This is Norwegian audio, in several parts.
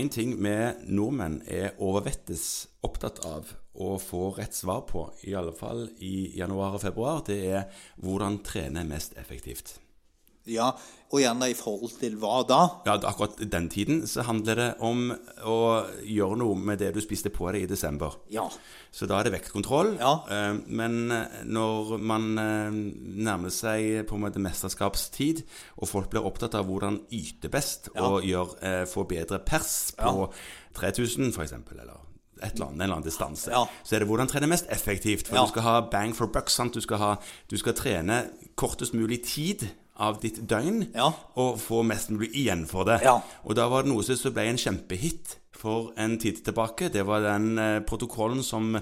én ting vi nordmenn er overvettes opptatt av å få rett svar på, i alle fall i januar og februar, det er hvordan trene mest effektivt. Ja, og gjerne i forhold til hva da? Ja, akkurat den tiden så handler det om å gjøre noe med det du spiste på deg i desember. Ja. Så da er det vektkontroll. Ja. Eh, Men eh, når man eh, nærmer seg på en måte mesterskapstid, og folk blir opptatt av hvordan yte best Ja. og gjør, få bedre pers på 3000 f.eks., eller et eller annet, en eller annen distanse, Ja. så er det hvordan trene mest effektivt. For Ja. du skal ha bang for buck. Sant? Du, skal ha, du skal trene kortest mulig tid av ditt døgn Ja. og få mest mulig igjen for det. Ja. Og da var det noe som ble en kjempehit for en tid tilbake. Det var den eh, protokollen som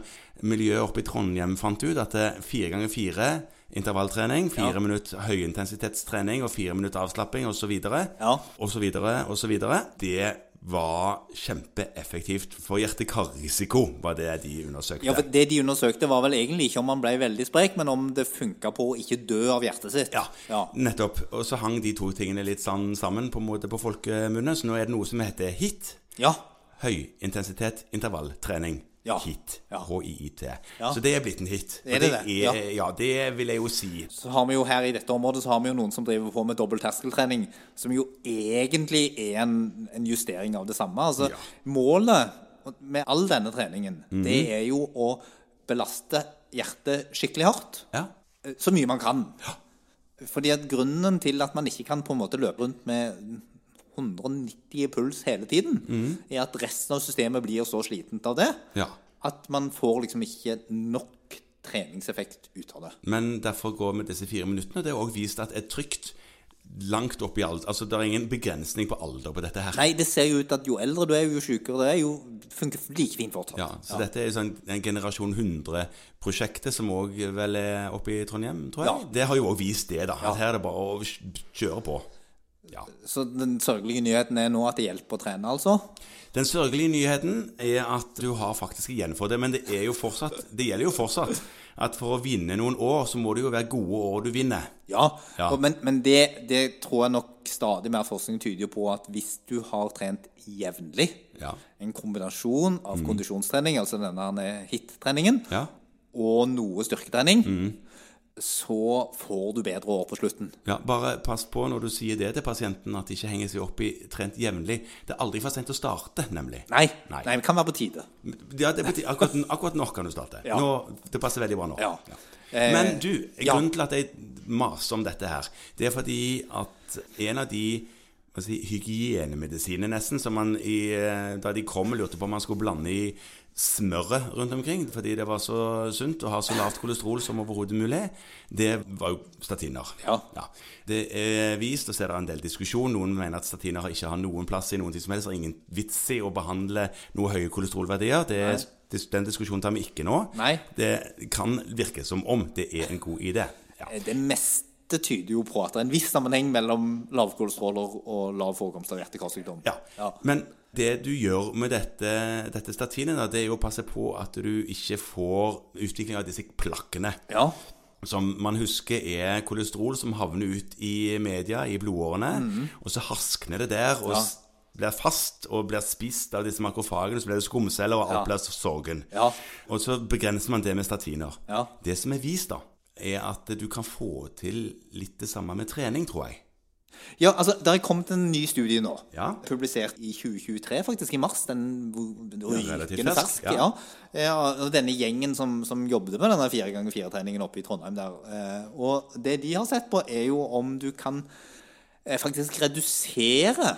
miljøet oppe i Trondheim fant ut, at er fire ganger fire intervalltrening, fire Ja. minutter høyintensitetstrening og fire minutter avslapping osv. Ja. Og så videre og så videre. Det var kjempeeffektivt for hjerte-kar-risiko, var det de undersøkte. Ja, for Det de undersøkte, var vel egentlig ikke om man ble veldig sprek, men om det funka på å ikke dø av hjertet sitt. Ja, Ja. nettopp. Og så hang de to tingene litt sånn sammen på på folkemunne. Så nå er det noe som heter HIT. Ja. Høyintensitet intervalltrening. Ja. HIT. Ja. H-i-i-t. Ja. Så det er blitt en hit. Er det det? Er, Ja. ja, det vil jeg jo si. Så har vi jo her i dette området så har vi jo noen som driver på med dobbel terskeltrening, som jo egentlig er en, en justering av det samme. Altså, Ja. Målet med all denne treningen, Mhm. det er jo å belaste hjertet skikkelig hardt. Ja. eh, Så mye man kan. Fordi at grunnen til at man ikke kan på en måte løpe rundt med 190 i puls hele tiden, mm. er at resten av systemet blir så slitent av det ja. at man får liksom ikke nok treningseffekt ut av det. Men derfor går vi disse fire minuttene. Det er òg vist at er trygt langt opp i alder. Altså, det er ingen begrensning på alder på dette her. Nei, det ser jo ut at jo eldre du er, jo sykere det er, jo funker like fint fortsatt. Ja, så dette er sånn en generasjon 100-prosjektet som òg vel er oppe i Trondheim, tror jeg. Ja. Det har jo òg vist det, da. Ja. At her er det bare å kjøre på. Ja. Så den sørgelige nyheten er nå at det hjelper å trene, altså? Den sørgelige nyheten er at du har faktisk igjen for det, men det er jo fortsatt Det gjelder jo fortsatt at for å vinne noen år, så må det jo være gode år du vinner. Ja, Ja. Men, men det, det tror jeg nok stadig mer forskning tyder på at hvis du har trent jevnlig, Ja. en kombinasjon av kondisjonstrening, altså denne hit-treningen, Ja. og noe styrketrening, så får du bedre år på slutten. ja. Bare pass på når du sier det til pasienten, at de ikke henger seg opp i trent jevnlig. Det er aldri for sent å starte, nemlig. Nei, Nei. nei. det kan være på tide. Ja, det betyr, akkurat, akkurat nå kan du starte. Ja. Nå, det passer veldig bra nå. Ja. Ja. Men du, grunnen til at jeg maser om dette her, det er fordi at en av de si, hygienemedisinene nesten, som man i, eh, da de kom lurte på om man skulle blande i smøret rundt omkring, fordi det var så sunt å ha så lavt kolesterol som overhodet mulig, det var jo statiner. Ja. ja. Det er vist, og så er det en del diskusjon. Noen mener at statiner ikke har noen plass i noen ting som helst. Det er ingen vits i å behandle noe høye kolesterolverdier. Det, er den diskusjonen tar vi ikke nå. Nei. Det kan virke som om det er en god idé. Ja. Det meste tyder jo på at det er en viss sammenheng mellom lav kolesterol og lav forekomst av hjerte-karsykdom. Ja. Ja. Men det du gjør med dette, dette statinet, det er jo å passe på at du ikke får utvikling av disse plakkene. Ja. Som man husker er kolesterol som havner ut i media, i blodårene. Og så harskner det der og. Ja. blir fast og blir spist av disse makrofagene. Så blir det skumceller, og alt Ja. blir sorgen. Ja. Og så begrenser man det med statiner. Ja. Det som er vist, da, er at du kan få til litt det samme med trening, tror jeg. Ja, altså, Det er kommet en ny studie nå. Ja. Publisert i 2023, faktisk, i mars. Den rykende fersk, ja. Ja. Og denne gjengen som, som jobbet med denne 4x4-treningen oppe i Trondheim der. eh, Og det de har sett på, er jo om du kan eh, faktisk redusere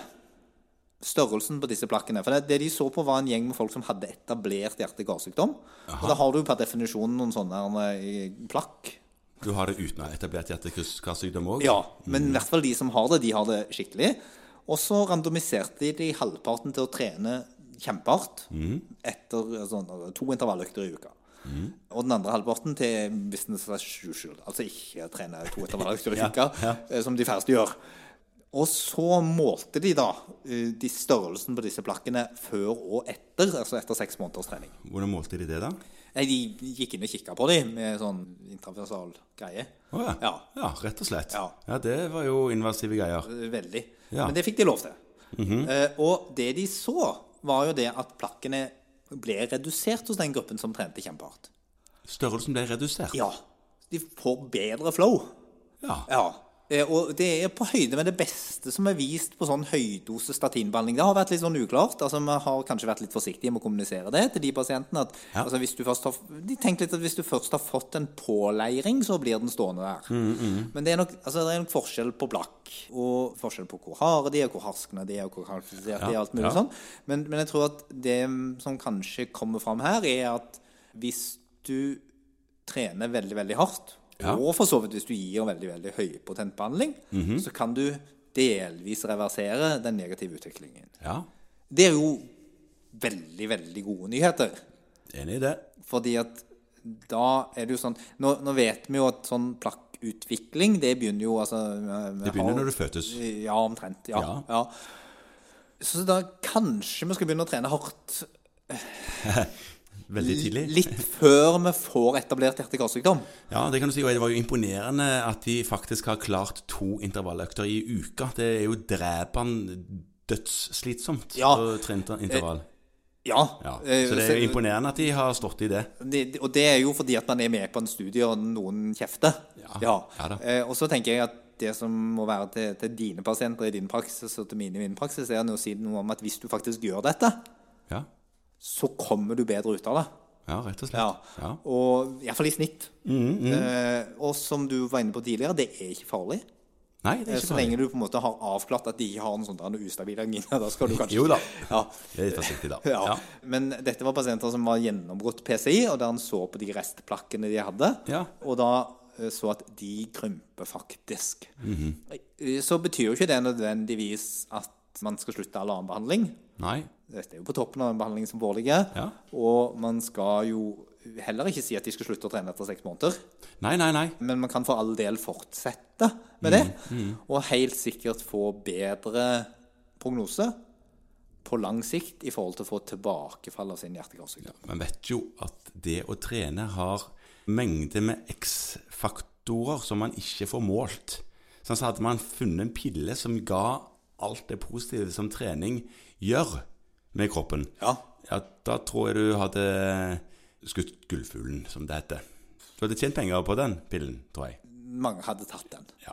størrelsen på disse plakkene. For det, det de så på, var en gjeng med folk som hadde etablert hjerte-karsykdom. Og da har du per definisjon noen sånne eh, plakk Du har det uten å ha etablert hjertekarsykdom òg? Ja, men i hvert fall de som har det, de har det skikkelig. Og så randomiserte de de halvparten til å trene kjempehardt etter sånn, to intervalløkter i uka. Og den andre halvparten til business as usual. Altså ikke trene to intervalløkter i uka, ja. ja. som de færreste gjør. Og så målte de da eh, de størrelsen på disse plakkene før og etter, altså etter seks måneders trening. Hvordan målte de det, da? Nei, De gikk inn og kikka på dem med sånn intraversal greie. Å ja. Ja. ja. Rett og slett. Ja. det var jo invasive greier. Veldig. Ja. Men det fikk de lov til. Eh, og det de så, var jo det at plakkene ble redusert hos den gruppen som trente kjempehardt. Størrelsen ble redusert. Ja. De får bedre flow. Ja. Ja. Eh, Og det er på høyde med det beste som er vist på sånn høydose statinbehandling. Det har vært litt sånn uklart. altså Vi har kanskje vært litt forsiktige med å kommunisere det til de pasientene. at Ja. altså, hvis du først har, De tenker litt at hvis du først har fått en påleiring, så blir den stående der. Men det er, nok, altså, det er nok forskjell på blakk, og forskjell på hvor harde de er, hvor harskende de er, og hvor kvalifiserte de er, alt mulig ja. sånn. Men, men jeg tror at det som kanskje kommer fram her, er at hvis du trener veldig, veldig hardt, Ja. og for så vidt hvis du gir veldig, veldig høypotent behandling, Mhm. så kan du delvis reversere den negative utviklingen. ja. Det er jo veldig, veldig gode nyheter. Enig i det. Fordi at da er det jo sånn Nå, nå vet vi jo at sånn plakkutvikling, det begynner jo altså Det begynner har- når du fødes. Ja, omtrent. Ja. Ja. ja. Så da kanskje vi skal begynne å trene hardt Veldig tidlig. litt før vi får etablert hjerte-karsykdom. Ja, det kan du si. Og det var jo imponerende at de faktisk har klart to intervalløkter i uka. Det er jo drepende dødsslitsomt Ja. å trene intervall. Ja. Ja. eh, Så det er jo imponerende at de har stått i det. det, og det er jo fordi at man er med på en studie, og noen kjefter. Ja, ja. Eh, og så tenker jeg at det som må være til, til dine pasienter i din praksis, og til mine i min praksis, er å si noe om at hvis du faktisk gjør dette, Ja, så kommer du bedre ut av det. ja rett og slett. Ja. Ja. Og iallfall i snitt. Mm, Eh, og som du var inne på tidligere, det er ikke farlig. Nei, det er Eh, ikke Så farlig. lenge du på en måte har avklart at de ikke har noen sånn der ustabil angina, da skal du kanskje Jo da. Ja. Det er forsiktig, da. Ja. Ja. Men dette var pasienter som var gjennombrutt PCI, og der han så på de restplakkene de hadde, Ja. og da eh, så at de krymper faktisk. Mm -hmm. Så betyr jo ikke det nødvendigvis at man skal slutte all annen behandling. Nei. Dette er jo på toppen av den behandlingen som foreligger. Ja. Og man skal jo heller ikke si at de skal slutte å trene etter seks måneder. Nei, nei, nei. Men man kan for all del fortsette med det. Mm, Og helt sikkert få bedre prognose på lang sikt i forhold til å få tilbakefall av sin hjerte-karsykdom. Man vet jo at det å trene har mengde med X-faktorer som man ikke får målt. Sånn så hadde man funnet en pille som ga alt det positive som trening gjør med kroppen, Ja. ja, da tror jeg du hadde skutt gullfuglen, som det heter. Du hadde tjent penger på den pillen, tror jeg. Mange hadde tatt den. Ja.